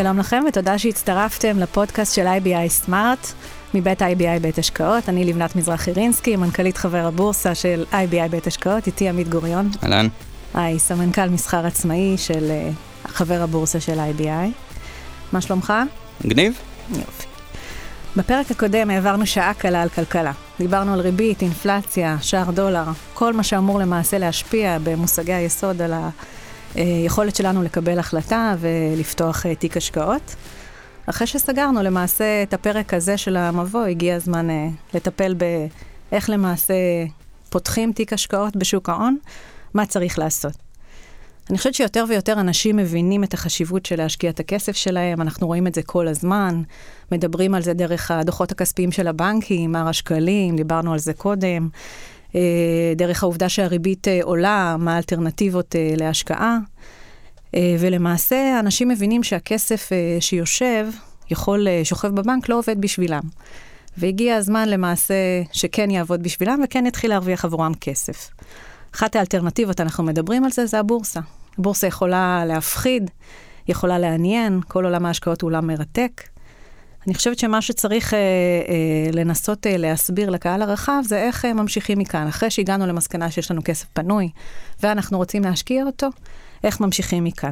שלום לכם ותודה שהצטרפתם לפודקאסט של IBI Smart מבית IBI בית השקעות. אני לבנת מזרחי רינסקי, מנכ"לית חבר הבורסה של IBI בית השקעות, איתי עמית גוריון. אהלן. היי, סמנכ"ל מסחר עצמאי של uh, חבר הבורסה של IBI. מה שלומך? מגניב. יופי. בפרק הקודם העברנו שעה קלה על כלכלה. דיברנו על ריבית, אינפלציה, שער דולר, כל מה שאמור למעשה להשפיע במושגי היסוד על היכולת שלנו לקבל החלטה ולפתוח אה, תיק השקעות. אחרי שסגרנו למעשה את הפרק הזה של המבוא, הגיע הזמן uh, לטפל באיך למעשה פותחים תיק השקעות בשוק ההון, מה צריך לעשות. אני חושבת שיותר ויותר אנשים מבינים את החשיבות של להשקיע את הכסף שלהם, אנחנו רואים את זה כל הזמן, מדברים על זה דרך הדוחות הכספיים של הבנקים, מר השקלים, דיברנו על זה קודם, אה, דרך העובדה שהריבית אה, עולה, מה האלטרנטיבות אה, להשקעה. ולמעשה, אנשים מבינים שהכסף שיושב, יכול, שוכב בבנק, לא עובד בשבילם. והגיע הזמן למעשה שכן יעבוד בשבילם וכן יתחיל להרוויח עבורם כסף. אחת האלטרנטיבות, אנחנו מדברים על זה, זה הבורסה. הבורסה יכולה להפחיד, יכולה לעניין, כל עולם ההשקעות הוא עולם מרתק. אני חושבת שמה שצריך אה, אה, לנסות אה, להסביר לקהל הרחב זה איך אה, ממשיכים מכאן. אחרי שהגענו למסקנה שיש לנו כסף פנוי ואנחנו רוצים להשקיע אותו, איך ממשיכים מכאן.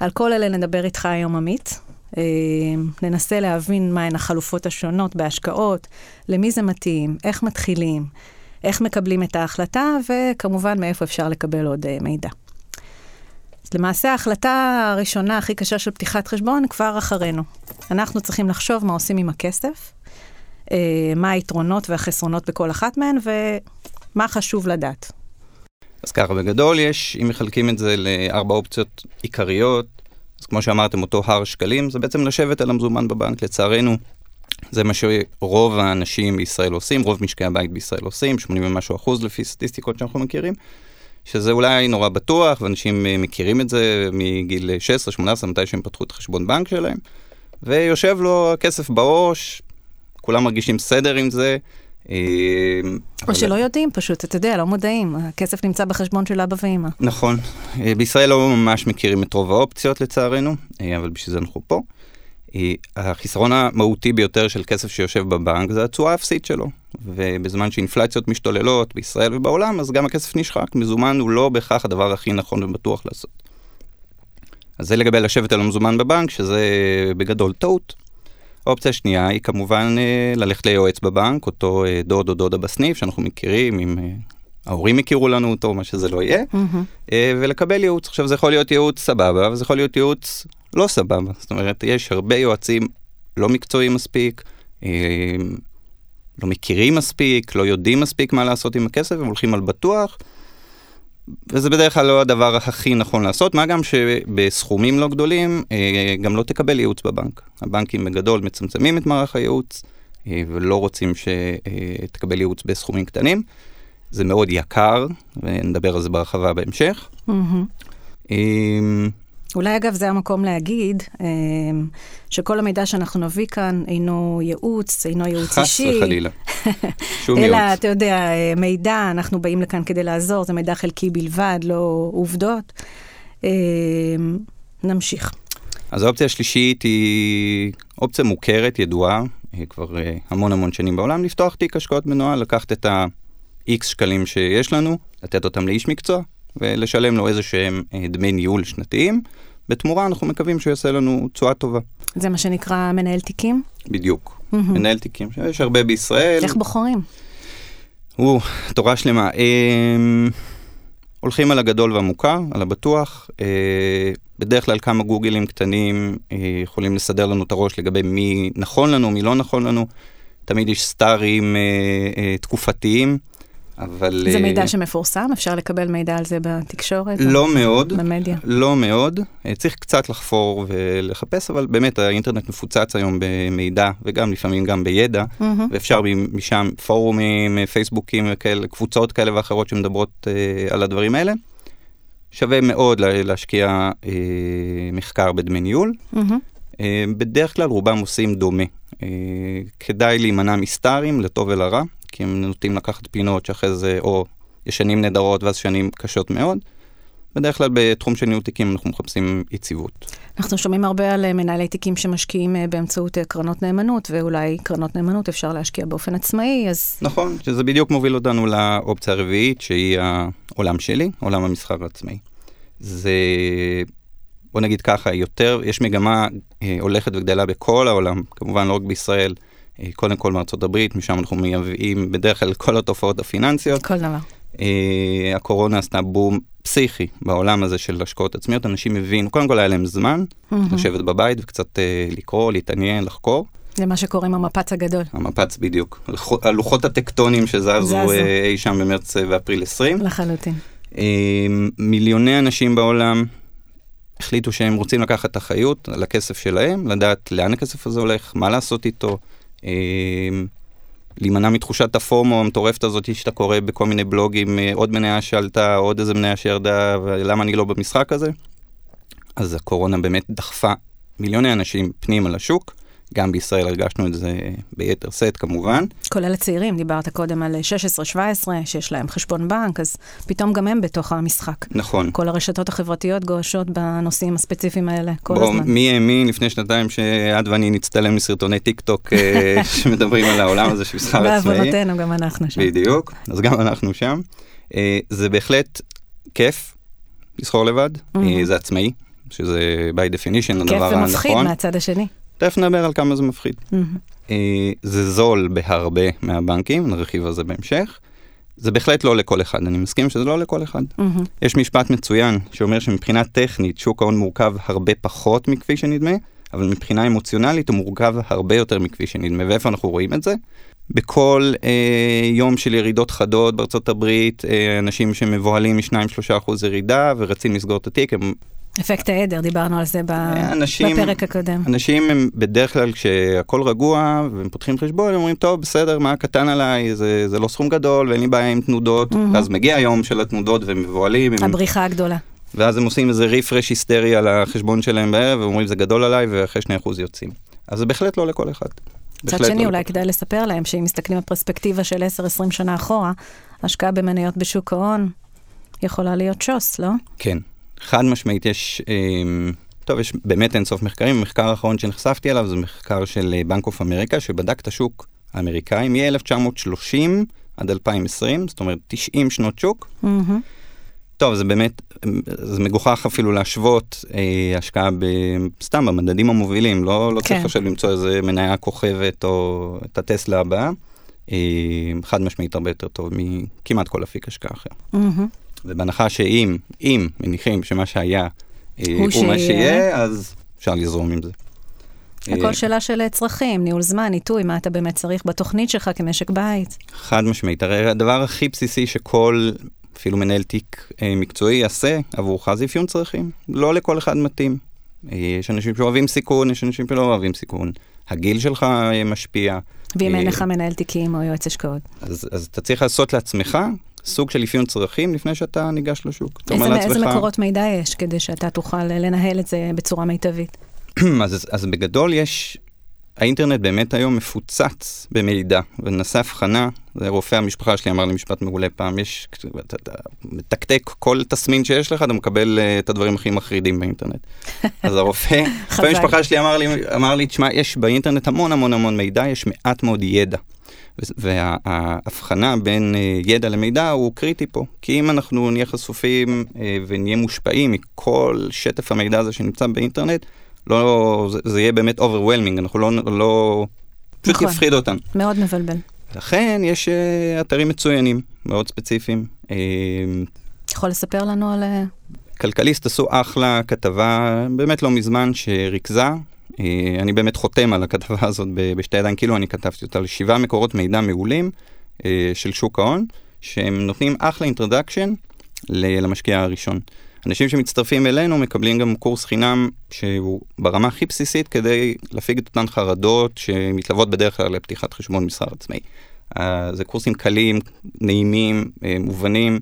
על כל אלה נדבר איתך היום, עמית. אה, ננסה להבין מהן החלופות השונות בהשקעות, למי זה מתאים, איך מתחילים, איך מקבלים את ההחלטה, וכמובן מאיפה אפשר לקבל עוד uh, מידע. אז למעשה ההחלטה הראשונה הכי קשה של פתיחת חשבון כבר אחרינו. אנחנו צריכים לחשוב מה עושים עם הכסף, uh, מה היתרונות והחסרונות בכל אחת מהן, ומה חשוב לדעת. אז ככה, בגדול יש, אם מחלקים את זה לארבע אופציות עיקריות, אז כמו שאמרתם, אותו הר שקלים, זה בעצם לשבת על המזומן בבנק. לצערנו, זה מה שרוב האנשים בישראל עושים, רוב משקי הבית בישראל עושים, 80 ומשהו אחוז לפי סטטיסטיקות שאנחנו מכירים, שזה אולי נורא בטוח, ואנשים אה, מכירים את זה מגיל 16-18, מתי שהם פתחו את החשבון בנק שלהם, ויושב לו הכסף בראש, כולם מרגישים סדר עם זה. אה, או שלא יודעים פשוט, אתה יודע, לא מודעים, הכסף נמצא בחשבון של אבא ואמא. נכון, אה, בישראל לא ממש מכירים את רוב האופציות לצערנו, אבל בשביל זה אנחנו פה. החיסרון המהותי ביותר של כסף שיושב בבנק זה התשואה האפסית שלו. ובזמן שאינפלציות משתוללות בישראל ובעולם, אז גם הכסף נשחק. מזומן הוא לא בהכרח הדבר הכי נכון ובטוח לעשות. אז זה לגבי לשבת על המזומן בבנק, שזה בגדול טעות. האופציה השנייה היא כמובן אה, ללכת ליועץ בבנק, אותו אה, דוד או דודה בסניף שאנחנו מכירים, אם אה, ההורים הכירו לנו אותו, מה שזה לא יהיה, mm-hmm. ולקבל ייעוץ. עכשיו זה יכול להיות ייעוץ סבבה, וזה יכול להיות ייעוץ לא סבבה. זאת אומרת, יש הרבה יועצים לא מקצועיים מספיק, אה, לא מכירים מספיק, לא יודעים מספיק מה לעשות עם הכסף, הם הולכים על בטוח, וזה בדרך כלל לא הדבר הכי נכון לעשות, מה גם שבסכומים לא גדולים אה, גם לא תקבל ייעוץ בבנק. הבנקים בגדול מצמצמים את מערך הייעוץ, אה, ולא רוצים שתקבל ייעוץ בסכומים קטנים. זה מאוד יקר, ונדבר על זה בהרחבה בהמשך. Mm-hmm. אולי אגב זה המקום להגיד אה, שכל המידע שאנחנו נביא כאן אינו ייעוץ, אינו ייעוץ אישי. חס וחלילה. שום ייעוץ. אלא, אתה יודע, אה, מידע, אנחנו באים לכאן כדי לעזור, זה מידע חלקי בלבד, לא עובדות. אה, נמשיך. אז האופציה השלישית היא אופציה מוכרת, ידועה, כבר המון המון שנים בעולם, לפתוח תיק השקעות מנוהל, לקחת את ה-X שקלים שיש לנו, לתת אותם לאיש מקצוע, ולשלם לו איזה שהם דמי ניהול שנתיים. בתמורה אנחנו מקווים שהוא יעשה לנו תשואה טובה. זה מה שנקרא מנהל תיקים? בדיוק, mm-hmm. מנהל תיקים, יש הרבה בישראל. איך בוחרים? או, תורה שלמה. אה, הולכים על הגדול והמוכר, על הבטוח. אה, בדרך כלל כמה גוגלים קטנים אה, יכולים לסדר לנו את הראש לגבי מי נכון לנו, מי לא נכון לנו. תמיד יש סטארים אה, אה, תקופתיים. אבל... זה מידע אה, שמפורסם? אפשר לקבל מידע על זה בתקשורת? לא או... מאוד. במדיה? לא מאוד. אה, צריך קצת לחפור ולחפש, אבל באמת האינטרנט מפוצץ היום במידע, וגם לפעמים גם בידע, mm-hmm. ואפשר משם פורומים, פייסבוקים וכאלה, קבוצות כאלה ואחרות שמדברות uh, על הדברים האלה. שווה מאוד להשקיע uh, מחקר בדמי ניהול. Mm-hmm. בדרך כלל רובם עושים דומה. כדאי להימנע מסטארים, לטוב ולרע. כי הם נוטים לקחת פינות שאחרי זה או יש שנים נהדרות ואז שנים קשות מאוד. בדרך כלל בתחום של ניהול תיקים אנחנו מחפשים יציבות. אנחנו שומעים הרבה על אה, מנהלי תיקים שמשקיעים אה, באמצעות אה, קרנות נאמנות, ואולי קרנות נאמנות אפשר להשקיע באופן עצמאי, אז... נכון, שזה בדיוק מוביל אותנו לאופציה הרביעית, שהיא העולם שלי, עולם המסחר העצמאי. זה, בוא נגיד ככה, יותר, יש מגמה הולכת וגדלה בכל העולם, כמובן לא רק בישראל, קודם כל מארצות הברית, משם אנחנו מייבאים בדרך כלל כל התופעות הפיננסיות. כל דבר. אה, הקורונה עשתה בום פסיכי בעולם הזה של השקעות עצמיות, אנשים הבינו, קודם כל היה להם זמן Mm-hmm. לשבת בבית וקצת אה, לקרוא, להתעניין, לחקור. זה מה שקוראים המפץ הגדול. המפץ בדיוק, הלוחות- הטקטונים שזזו זזו. אה, אי שם במרץ אה, ואפריל 20. לחלוטין. אה, מיליוני אנשים בעולם החליטו שהם רוצים לקחת אחריות על הכסף שלהם, לדעת לאן הכסף הזה הולך, מה לעשות איתו, אה, להימנע מתחושת הפומו המטורפת הזאת שאתה קורא בכל מיני בלוגים, אה, עוד מניה שעלתה, עוד איזה מניה שירדה, ולמה אני לא במשחק הזה. אז הקורונה באמת דחפה מיליוני אנשים פנימה לשוק, גם בישראל הרגשנו את זה ביתר שאת כמובן. כולל הצעירים, דיברת קודם על 16-17, שיש להם חשבון בנק, אז פתאום גם הם בתוך המשחק. נכון. כל הרשתות החברתיות גועשות בנושאים הספציפיים האלה כל בוא, הזמן. מי האמין לפני שנתיים שאת ואני נצטלם לסרטוני טיק טוק אה, שמדברים על העולם הזה של מסחר עצמאי? בעוונותינו, גם אנחנו שם. בדיוק, אז גם אנחנו שם. אה, זה בהחלט כיף לסחור לבד, Mhm. זה עצמאי, שזה by definition כיף הדבר ומפחיד הנכון. מהצד השני. תכף נדבר על כמה זה מפחיד. מהמם. אה, זה זול בהרבה מהבנקים, נרחיב על זה בהמשך. זה בהחלט לא לכל אחד, אני מסכים שזה לא לכל אחד. מהמם. יש משפט מצוין שאומר שמבחינה טכנית שוק ההון מורכב הרבה פחות מכפי שנדמה, אבל מבחינה אמוציונלית הוא מורכב הרבה יותר מכפי שנדמה. ואיפה אנחנו רואים את זה? בכל אה, יום של ירידות חדות בארצות הברית, אה, אנשים שמבוהלים מ-2-3% ירידה ורצים לסגור את התיק, הם אפקט העדר, דיברנו על זה ב- אנשים- בפרק הקודם. אנשים הם בדרך כלל כשהכול רגוע והם פותחים חשבון, הם אומרים, טוב, בסדר, מה קטן עליי, זה, זה לא סכום גדול ואין לי בעיה עם תנודות. מהמם. ואז מגיע היום של התנודות והם מבוהלים, הם הבריחה הגדולה. ואז הם עושים איזה רפרש היסטרי על החשבון שלהם בערב, ואומרים זה גדול עליי, ואחרי 2% יוצאים. אז זה בהחלט לא לכל אחד. מצד שני, לא אולי לכל כדאי לספר להם שאם מסתכלים בפרספקטיבה של 10-20 שנה אחורה, השקעה במניות בשוק ההון יכולה להיות שוס, לא? כן, חד משמעית יש, אמ, טוב, יש באמת אינסוף מחקרים. המחקר האחרון שנחשפתי אליו זה מחקר של בנק אוף אמריקה, שבדק את השוק האמריקאי מ-1930 עד 2020, זאת אומרת 90 שנות שוק. מהמם. טוב, זה באמת, זה מגוחך אפילו להשוות אה, השקעה ב, סתם במדדים המובילים, לא, לא כן. צריך עכשיו למצוא איזה מניה כוכבת או את הטסלה הבאה. אה, חד משמעית הרבה יותר טוב מכמעט כל אפיק השקעה אחר. מהמם. ובהנחה שאם, אם מניחים שמה שהיה אה, הוא הוא מה שיהיה. אז אפשר לזרום עם זה. הכל אה, שאלה של צרכים, ניהול זמן, עיתוי, מה אתה באמת צריך בתוכנית שלך כמשק בית. חד משמעית, הרי הדבר הכי בסיסי שכל, אפילו מנהל תיק אה, מקצועי יעשה עבורך זה אפיון צרכים. לא לכל אחד מתאים. אה, יש אנשים שאוהבים סיכון, יש אנשים שלא אוהבים סיכון. הגיל שלך אה, משפיע. ואם אה, אין לך מנהל תיקים או יועץ השקעות. אז, אז אתה צריך לעשות לעצמך סוג של אפיון צרכים לפני שאתה ניגש לשוק. איזה, לעצמך- מקורות מידע יש כדי שאתה תוכל לנהל את זה בצורה מיטבית? אז, אז בגדול יש, האינטרנט באמת היום מפוצץ במידע, ונעשה הבחנה, זה רופא המשפחה שלי אמר לי משפט מעולה פעם, יש, אתה, אתה מתקתק כל תסמין שיש לך, אתה מקבל uh, את הדברים הכי מחרידים באינטרנט. אז הרופא, רופא. המשפחה שלי אמר לי, אמר לי, תשמע, יש באינטרנט המון המון המון מידע, יש מעט מאוד ידע. וההבחנה בין אה, ידע למידע הוא קריטי פה, כי אם אנחנו נהיה חשופים אה, ונהיה מושפעים מכל שטף המידע הזה שנמצא באינטרנט, לא, זה, זה יהיה באמת overwhelming, אנחנו לא, לא, פשוט נכון. יפחיד אותנו. מאוד מבלבל. לכן יש אה, אתרים מצוינים, מאוד ספציפיים. יכול לספר לנו על... כלכליסט עשו אחלה כתבה, באמת לא מזמן, שריכזה. אה, אני באמת חותם על הכתבה הזאת בשתי ידיים, כאילו אני כתבתי אותה, לשבעה מקורות מידע מעולים אה, של שוק ההון, שהם נותנים אחלה אינטרדקשן למשקיע הראשון. אנשים שמצטרפים אלינו מקבלים גם קורס חינם שהוא ברמה הכי בסיסית כדי להפיג את אותן חרדות שמתלוות בדרך כלל לפתיחת חשבון מסחר עצמאי. אה, זה קורסים קלים, נעימים, מובנים,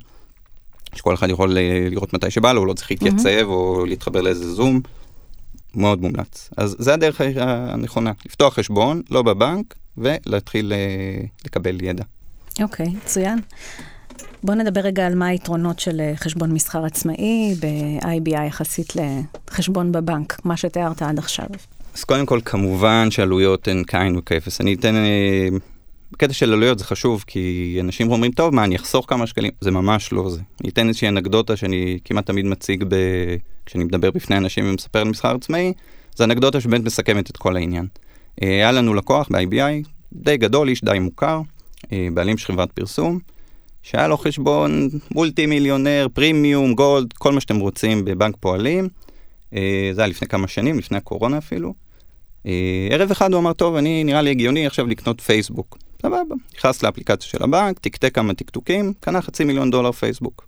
שכל אחד יכול לראות מתי שבא לו, הוא לא צריך להתייצב או להתחבר לאיזה זום. מאוד מומלץ. אז זה הדרך הנכונה, לפתוח חשבון, לא בבנק, ולהתחיל אה, לקבל ידע. אוקיי, מצוין. בואו נדבר רגע על מה היתרונות של אה, חשבון מסחר עצמאי ב-IBI יחסית לחשבון בבנק, מה שתיארת עד עכשיו. אז קודם כל, כמובן שעלויות הן כאין וכאפס. אני אתן... אה, בקטע של עלויות זה חשוב, כי אנשים אומרים, טוב, מה, אני אחסוך כמה שקלים? זה ממש לא זה. אני אתן איזושהי אנקדוטה שאני כמעט תמיד מציג ב... כשאני מדבר בפני אנשים ומספר על מסחר עצמאי, זה אנקדוטה שבאמת מסכמת את כל העניין. אה, היה לנו לקוח ב-IBI, די גדול, איש די מוכר, אה, בעלים של חברת פרסום, שהיה לו חשבון מולטי מיליונר, פרימיום, גולד, כל מה שאתם רוצים בבנק פועלים. אה, זה היה לפני כמה שנים, לפני הקורונה אפילו. ערב אחד הוא אמר, טוב, אני נראה לי הגיוני עכשיו לקנות פייסבוק. סבבה, נכנס לאפליקציה של הבנק, תקתק כמה תקתוקים, קנה חצי מיליון דולר פייסבוק.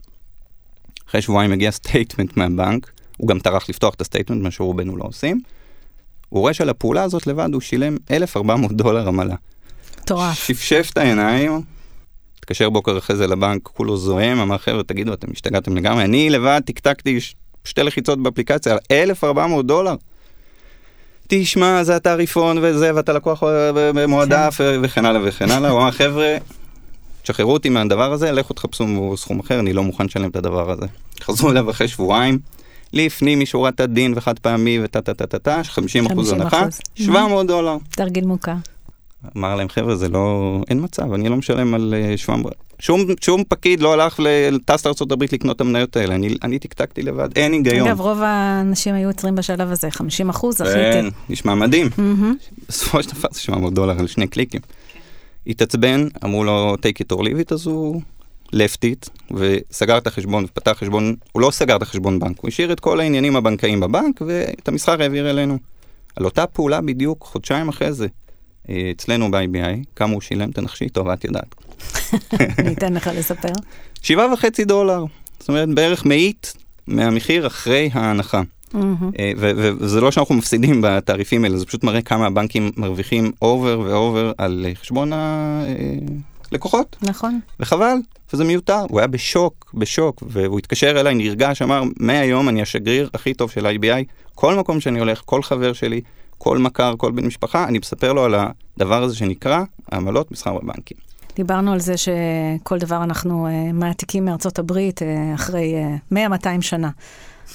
אחרי שבועיים הגיע statement מהבנק, הוא גם טרח לפתוח את ה statement, מה שרובנו לא עושים. הוא רואה שעל הפעולה הזאת לבד הוא שילם 1,400 דולר עמלה. מטורף. שפשף את העיניים, התקשר בוקר אחרי זה לבנק, כולו זועם, אמר חבר'ה תגידו אתם השתגעתם לגמרי, אני לבד תקתקתי שתי לחיצות באפליקציה על 1,400 דולר. תשמע זה התעריפון וזה ואתה לקוח מועדף כן. וכן הלאה וכן הלאה, הוא אמר חבר'ה, תשחררו אותי מהדבר הזה, לכו תחפשו סכום אחר, אני לא מוכן לשלם את הדבר הזה. חזרו אליו אחרי שבועיים, לפנים משורת הדין וחד פעמי וטה טה טה טה טה, 50 אחוז הנחה, 700 דולר. תרגיל מוכר. אמר להם חבר'ה זה לא, אין מצב, אני לא משלם על 700, אה, שום, שום פקיד לא הלך לטס לארה"ב לקנות את המניות האלה, אני, אני טקטקתי לבד, אין היגיון. אגב, רוב האנשים היו עוצרים בשלב הזה, 50 אחוז, הכי כן, נשמע מדהים. בסופו של דבר זה 700 דולר על שני קליקים. התעצבן, אמרו לו take it or leave it, אז הוא לפטית, וסגר את החשבון ופתח חשבון, הוא לא סגר את החשבון בנק, הוא השאיר את כל העניינים הבנקאיים בבנק, ואת המסחר העביר אלינו. על אותה פעולה בדיוק, חודשיים אחרי זה, אה, אצלנו ב-IBI, כמה הוא שילם, תנחשי, טוב, את יודעת. אני אתן לך לספר. שבעה וחצי דולר, זאת אומרת בערך מאית מהמחיר אחרי ההנחה. אה, וזה לא שאנחנו מפסידים בתעריפים האלה, זה פשוט מראה כמה הבנקים מרוויחים over ו over על חשבון הלקוחות. נכון. וחבל, וזה מיותר. הוא היה בשוק, בשוק, והוא התקשר אליי, נרגש, אמר, מהיום אני השגריר הכי טוב של IBI, כל מקום שאני הולך, כל חבר שלי, כל מכר, כל בן משפחה, אני מספר לו על הדבר הזה שנקרא עמלות מסחר בבנקים. דיברנו על זה שכל דבר אנחנו uh, מעתיקים מארצות הברית uh, אחרי uh, 100-200 שנה.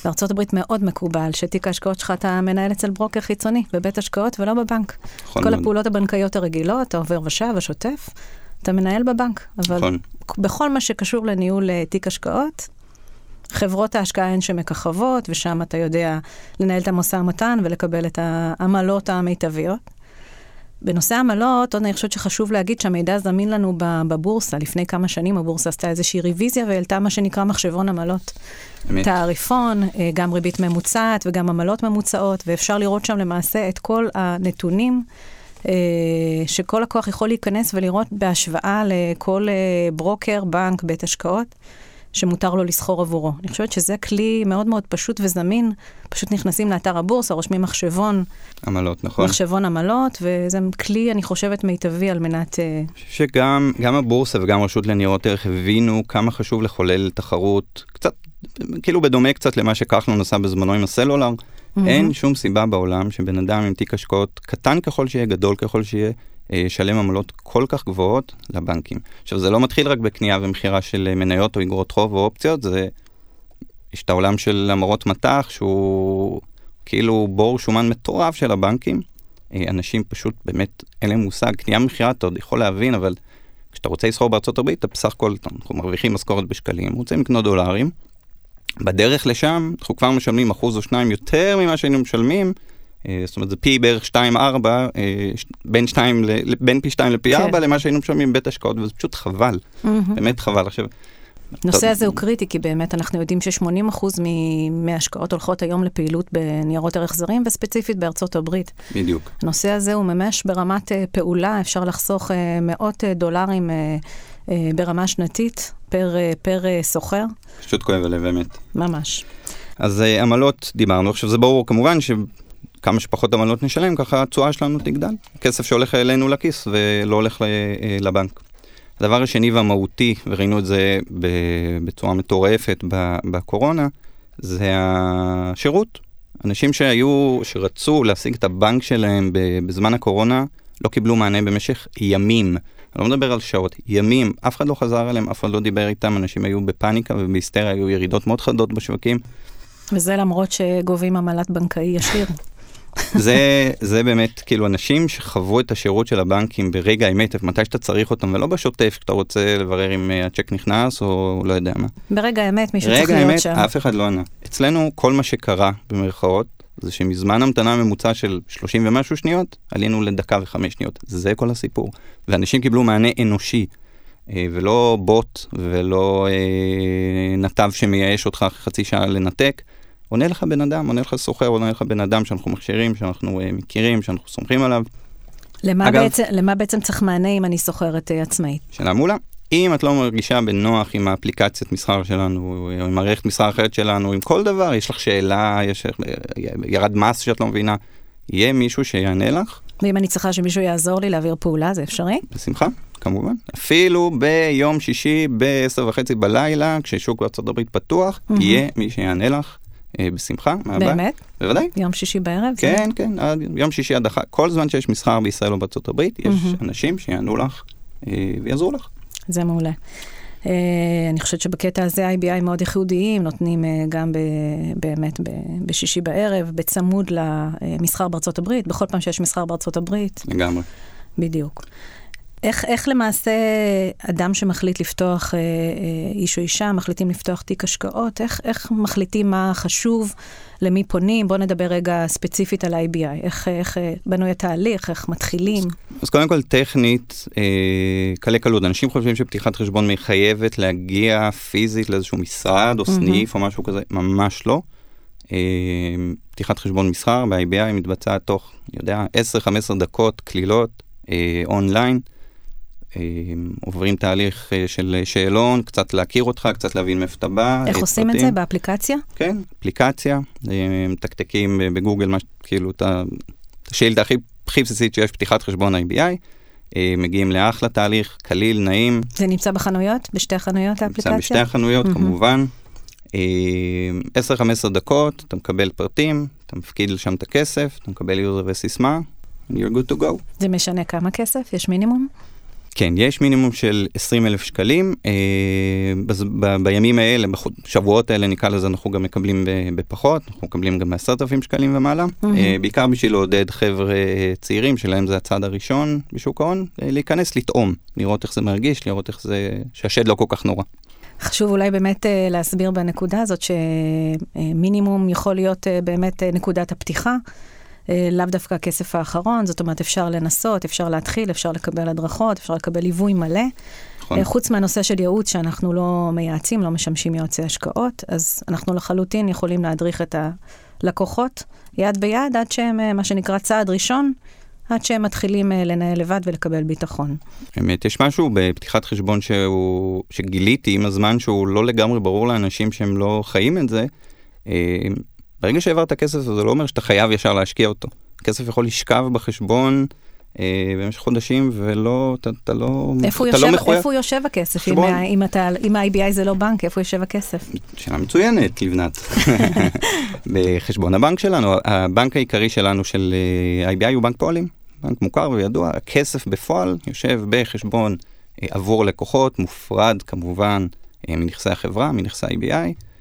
בארצות הברית מאוד מקובל שתיק ההשקעות שלך אתה מנהל אצל ברוקר חיצוני, בבית השקעות ולא בבנק. נכון כל מאוד. הפעולות הבנקאיות הרגילות, העובר ושב, השוטף, אתה מנהל בבנק. אבל נכון. בכל מה שקשור לניהול תיק השקעות, חברות ההשקעה הן שמככבות, ושם אתה יודע לנהל את המשא ומתן ולקבל את העמלות המיטביות. בנושא עמלות, עוד אני חושבת שחשוב להגיד שהמידע זמין לנו בבורסה. לפני כמה שנים הבורסה עשתה איזושהי רוויזיה והעלתה מה שנקרא מחשבון עמלות. אמת. תעריפון, אה, גם ריבית ממוצעת וגם עמלות ממוצעות, ואפשר לראות שם למעשה את כל הנתונים. אה, שכל לקוח יכול להיכנס ולראות בהשוואה לכל אה, ברוקר, בנק, בית השקעות. שמותר לו לסחור עבורו. אני חושבת שזה כלי מאוד מאוד פשוט וזמין. פשוט נכנסים לאתר הבורסה, רושמים מחשבון. עמלות, נכון. מחשבון עמלות, וזה כלי, אני חושבת, מיטבי על מנת... אה, שגם גם הבורסה וגם רשות לניירות ערך הבינו כמה חשוב לחולל תחרות, קצת, כאילו בדומה קצת למה שכחלון עשה בזמנו עם הסלולר. Mm-hmm. אין שום סיבה בעולם שבן אדם עם תיק השקעות קטן ככל שיהיה, גדול ככל שיהיה, אה, ישלם עמלות כל כך גבוהות לבנקים. עכשיו, זה לא מתחיל רק בקנייה ומכירה של אה, מניות או אגרות חוב או אופציות, זה... יש את העולם של המרות מטח, שהוא כאילו בור שומן מטורף של הבנקים. אה, אנשים פשוט באמת אין להם מושג, קנייה ומכירה אתה עוד יכול להבין, אבל כשאתה רוצה לסחור בארצות הברית, אתה בסך הכל, אנחנו מרוויחים משכורת בשקלים, רוצים לקנות דולרים. בדרך לשם, אנחנו כבר משלמים אחוז או שניים יותר ממה שהיינו משלמים אה, זאת אומרת זה פי בערך 2-4, אה, בין, 2 בין פי 2 לפי 4 כן. למה שהיינו משלמים בבית השקעות, וזה פשוט חבל, mm-hmm. באמת חבל. עכשיו... הנושא הזה הוא קריטי, כי באמת אנחנו יודעים ש-80% מההשקעות הולכות היום לפעילות בניירות ערך זרים, וספציפית בארצות הברית. בדיוק. הנושא הזה הוא ממש ברמת uh, פעולה, אפשר לחסוך מאות דולרים ברמה שנתית פר, uh, פר uh, סוחר. פשוט כואב הלב, באמת. ממש. אז uh, עמלות דיברנו, עכשיו זה ברור כמובן ש... כמה שפחות עמלות נשלם, ככה התשואה שלנו תגדל. כסף שהולך אלינו לכיס ולא הולך אה, לבנק. הדבר השני והמהותי, וראינו את זה בצורה מטורפת בקורונה, זה השירות. אנשים שהיו, שרצו להשיג את הבנק שלהם בזמן הקורונה, לא קיבלו מענה במשך ימים. אני לא מדבר על שעות, ימים, אף אחד לא חזר אליהם, אף אחד לא דיבר איתם, אנשים היו בפאניקה ובהיסטריה, היו ירידות מאוד חדות בשווקים. וזה למרות שגובים עמלת בנקאי ישיר. זה, זה באמת כאילו אנשים שחוו את השירות של הבנקים ברגע האמת, מתי שאתה צריך אותם, ולא בשוטף, כשאתה רוצה לברר אם אה, הצ'ק נכנס או לא יודע מה. ברגע האמת מישהו צריך להיות האמת, שם. רגע האמת, אף אחד לא ענה. אצלנו כל מה שקרה, במרכאות, זה שמזמן המתנה ממוצע של 30 ומשהו שניות, עלינו לדקה וחמש שניות. זה כל הסיפור. ואנשים קיבלו מענה אנושי, אה, ולא בוט, ולא אה, נתב שמייאש אותך חצי שעה לנתק. עונה לך בן אדם, עונה לך סוחר, עונה לך בן אדם שאנחנו מכשירים, שאנחנו uh, מכירים, שאנחנו סומכים עליו. למה, אגב, בעצם, למה בעצם צריך מענה אם אני סוחרת uh, עצמאית? שאלה מעולה. אם את לא מרגישה בנוח עם האפליקציית מסחר שלנו, או עם מערכת מסחר אחרת שלנו, עם כל דבר, יש לך שאלה, יש ירד מס שאת לא מבינה, יהיה מישהו שיענה לך. ואם אני צריכה שמישהו יעזור לי להעביר פעולה, זה אפשרי? בשמחה, כמובן. אפילו ביום שישי ב-10 וחצי בלילה, כששוק בארצות הברית פתוח, mm-hmm. יהיה מי שיענה לך. אה, בשמחה. באמת? בוודאי. יום שישי בערב? כן, זה... כן, עד, יום שישי עד אחת. כל זמן שיש מסחר בישראל או בארצות הברית, יש mm-hmm. אנשים שיענו לך אה, ויעזרו לך. זה מעולה. Uh, אני חושבת שבקטע הזה IBI מאוד ייחודיים, נותנים uh, גם ב, באמת ב, בשישי בערב, בצמוד למסחר בארצות הברית, בכל פעם שיש מסחר בארצות הברית. לגמרי. בדיוק. איך, איך למעשה אדם שמחליט לפתוח, אה, אה, איש או אישה, מחליטים לפתוח תיק השקעות, איך, איך מחליטים מה חשוב, למי פונים? בואו נדבר רגע ספציפית על ה-IBI, איך, איך אה, בנוי התהליך, איך מתחילים. אז, אז קודם כל, טכנית, אה, קלי קלות. אנשים חושבים שפתיחת חשבון מחייבת להגיע פיזית לאיזשהו משרד או סניף mm-hmm. או משהו כזה, ממש לא. אה, פתיחת חשבון מסחר ב-IBI מתבצעת תוך, אני יודע, 10-15 דקות קלילות, אה, אונליין. עוברים תהליך אה, של שאלון, קצת להכיר אותך, קצת להבין מאיפה אתה בא. איך עושים פרטים. את זה? באפליקציה? כן, אפליקציה, אה, מתקתקים בגוגל, מה, כאילו, את השאילתה הכי, הכי בסיסית שיש, פתיחת חשבון IBI. אה, מגיעים לאחלה תהליך, קליל, נעים. זה נמצא בחנויות? בשתי החנויות האפליקציה? נמצא בשתי החנויות, mm-hmm. כמובן. 10-15 דקות, אתה מקבל פרטים, אתה מפקיד לשם את הכסף, אתה מקבל user וסיסמה, and you're good to go. זה משנה כמה כסף? יש מינימום? כן, יש מינימום של 20 אלף שקלים. אה, ב- ב- בימים האלה, בשבועות האלה נקרא לזה, אנחנו גם מקבלים בפחות, אנחנו מקבלים גם ב-10,000 שקלים ומעלה. Mm-hmm. אה, בעיקר בשביל לעודד חבר'ה צעירים, שלהם זה הצעד הראשון בשוק ההון, אה, להיכנס לטעום, לראות איך זה מרגיש, לראות איך זה, שהשד לא כל כך נורא. חשוב אולי באמת להסביר בנקודה הזאת שמינימום יכול להיות באמת נקודת הפתיחה. אה, לאו דווקא הכסף האחרון, זאת אומרת, אפשר לנסות, אפשר להתחיל, אפשר לקבל הדרכות, אפשר לקבל ליווי מלא. נכון. אה, חוץ מהנושא של ייעוץ, שאנחנו לא מייעצים, לא משמשים יועצי השקעות, אז אנחנו לחלוטין יכולים להדריך את הלקוחות יד ביד, עד שהם, אה, מה שנקרא, צעד ראשון. עד שהם מתחילים לנהל לבד ולקבל ביטחון. באמת, יש משהו בפתיחת חשבון שהוא, שגיליתי עם הזמן שהוא לא לגמרי ברור לאנשים שהם לא חיים את זה. ברגע שהעברת כסף זה לא אומר שאתה חייב ישר להשקיע אותו. כסף יכול לשכב בחשבון אה, במשך חודשים ולא, אתה, אתה לא, איפה אתה לא יושב, לא מחויב. איפה יושב הכסף? אם, אם, אתה, אם ה-IBI זה לא בנק, איפה יושב הכסף? שאלה מצוינת, לבנת. בחשבון הבנק שלנו, הבנק העיקרי שלנו של אה, IBI הוא בנק פועלים, בנק מוכר וידוע, הכסף בפועל יושב בחשבון אה, עבור לקוחות, מופרד כמובן אה, מנכסי החברה, מנכסי IBI.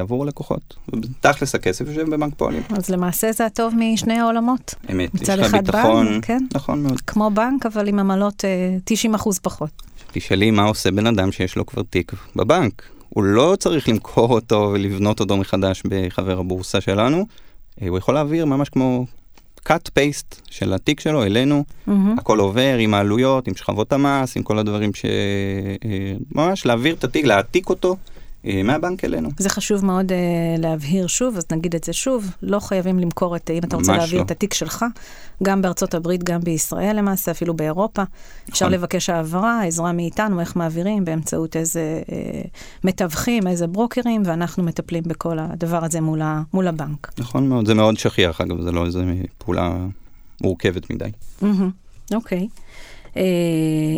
עבור הלקוחות. תכלס הכסף יושב בבנק פועלים. אז למעשה זה הטוב משני העולמות. אמת, יש לך ביטחון, בנק, כן? נכון מאוד. כמו בנק, אבל עם עמלות 90 אה, אחוז פחות. תשאלי מה עושה בן אדם שיש לו כבר תיק בבנק. הוא לא צריך למכור אותו ולבנות אותו מחדש בחבר הבורסה שלנו, אה, הוא יכול להעביר ממש כמו cut paste של התיק שלו אלינו, mm-hmm. הכל עובר עם העלויות, עם שכבות המס, עם כל הדברים ש... אה, ממש להעביר את התיק, להעתיק אותו אה, מהבנק אלינו. זה חשוב מאוד uh, להבהיר שוב, אז נגיד את זה שוב, לא חייבים למכור את, אם אתה רוצה להעביר לא. את התיק שלך, גם בארצות הברית, גם בישראל למעשה, אפילו באירופה. נכון. אפשר לבקש העברה, עזרה מאיתנו, איך מעבירים, באמצעות איזה uh, מתווכים, איזה ברוקרים, ואנחנו מטפלים בכל הדבר הזה מול, ה, מול הבנק. נכון מאוד, זה מאוד שכיח, אגב, זה לא איזה פעולה מורכבת מדי. אוקיי. Mm-hmm, okay. Uh,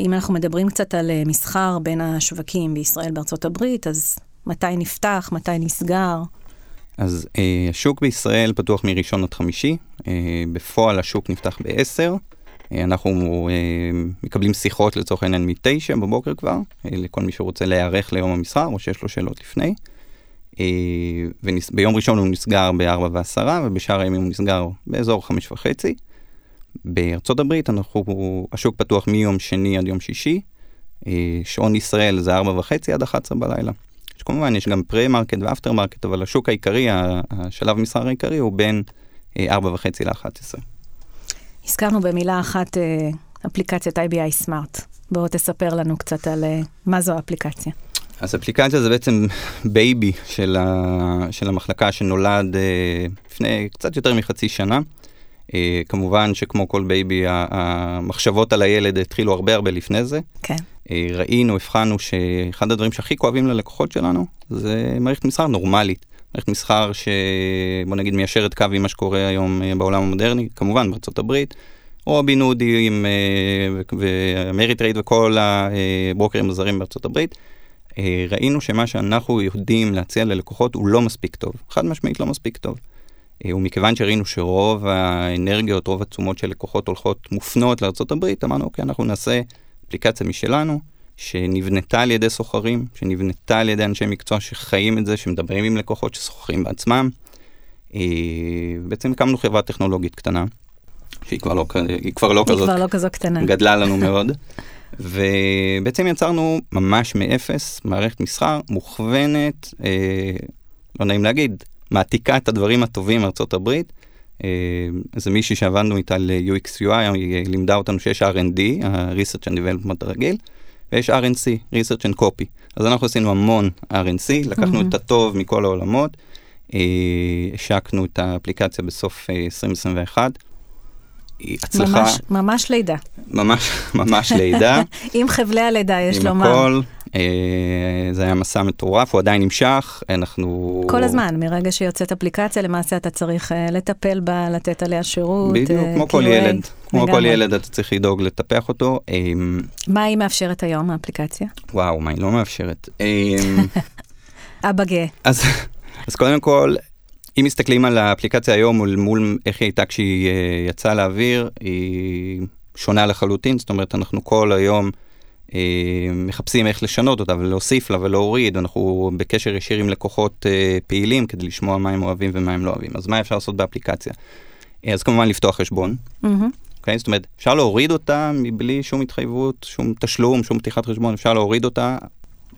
אם אנחנו מדברים קצת על מסחר בין השווקים בישראל בארצות הברית, אז מתי נפתח, מתי נסגר? אז אה, השוק בישראל פתוח מראשון עד חמישי, אה, בפועל השוק נפתח ב-10, אנחנו מקבלים שיחות לצורך העניין מתשע בבוקר כבר, לכל מי שרוצה להיערך ליום המסחר או שיש לו שאלות לפני. וביום ראשון הוא נסגר ב-4 ו-10 ובשאר הימים הוא נסגר באזור 5 וחצי. בארצות הברית אנחנו, השוק פתוח מיום שני עד יום שישי, שעון ישראל זה 4 וחצי עד 11 בלילה. כמובן יש גם pre-market ו after market, אבל השוק העיקרי, השלב מסחר העיקרי הוא בין 4 וחצי ל-11. הזכרנו במילה אחת אפליקציית IBI Smart. בואו תספר לנו קצת על מה זו האפליקציה. אז אפליקציה זה בעצם baby של, ה, של המחלקה שנולד אה, לפני קצת יותר מחצי שנה. אה, כמובן שכמו כל baby, המחשבות על הילד התחילו הרבה הרבה לפני זה. כן. אה, ראינו, הבחנו שאחד הדברים שהכי כואבים ללקוחות שלנו זה מערכת מסחר נורמלית. מערכת מסחר שבוא נגיד מיישרת קו עם מה שקורה היום אה, בעולם המודרני, כמובן בארצות הברית. Robinhood ו Ameritrade וכל הברוקרים הזרים בארצות הברית. ראינו שמה שאנחנו יודעים להציע ללקוחות הוא לא מספיק טוב, חד משמעית לא מספיק טוב. אה, ומכיוון שראינו שרוב האנרגיות, רוב התשומות של לקוחות הולכות מופנות לארה"ב, אמרנו, אוקיי, אנחנו נעשה אפליקציה משלנו, שנבנתה על ידי סוחרים, שנבנתה על ידי אנשי מקצוע שחיים את זה, שמדברים עם לקוחות, שסוחרים בעצמם. אה, בעצם הקמנו חברה טכנולוגית קטנה, שהיא כבר לא, היא כבר לא, היא כזאת, כבר לא כזאת קטנה, גדלה לנו מאוד. ובעצם יצרנו ממש מאפס מערכת מסחר מוכוונת, אה, לא נעים להגיד, מעתיקה את הדברים הטובים מארצות הברית. אה, איזה מישהי שעבדנו איתה ל-UX UI, היא לימדה אותנו שיש R&D, ה-Research and Development הרגיל, ויש RNC, Research and Copy. אז אנחנו עשינו המון RNC, לקחנו mm-hmm. את הטוב מכל העולמות, אה, השקנו את האפליקציה בסוף אה, 2021. היא הצלחה... ממש, ממש לידה. ממש, ממש לידה. עם חבלי הלידה, יש לומר. עם הכל. אה, זה היה מסע מטורף, הוא עדיין נמשך, אנחנו... כל הזמן, מרגע שיוצאת אפליקציה, למעשה אתה צריך אה, לטפל בה, לתת עליה שירות. בדיוק, אה, כמו כל ילד. כמו כל ילד אתה צריך לדאוג לטפח אותו. אה, מה היא מאפשרת היום, האפליקציה? וואו, מה היא לא מאפשרת? אה, אבא גאה. אז, אז קודם כל, אם מסתכלים על האפליקציה היום מול, מול איך היא הייתה כשהיא יצאה לאוויר, היא שונה לחלוטין, זאת אומרת, אנחנו כל היום מחפשים איך לשנות אותה ולהוסיף לה ולהוריד, אנחנו בקשר ישיר עם לקוחות uh, פעילים כדי לשמוע מה הם אוהבים ומה הם לא אוהבים. אז מה אפשר לעשות באפליקציה? Uh, אז כמובן לפתוח חשבון. Mm-hmm. Okay, אוקיי? זאת אומרת, אפשר להוריד אותה מבלי שום התחייבות, שום תשלום, שום פתיחת חשבון, אפשר להוריד אותה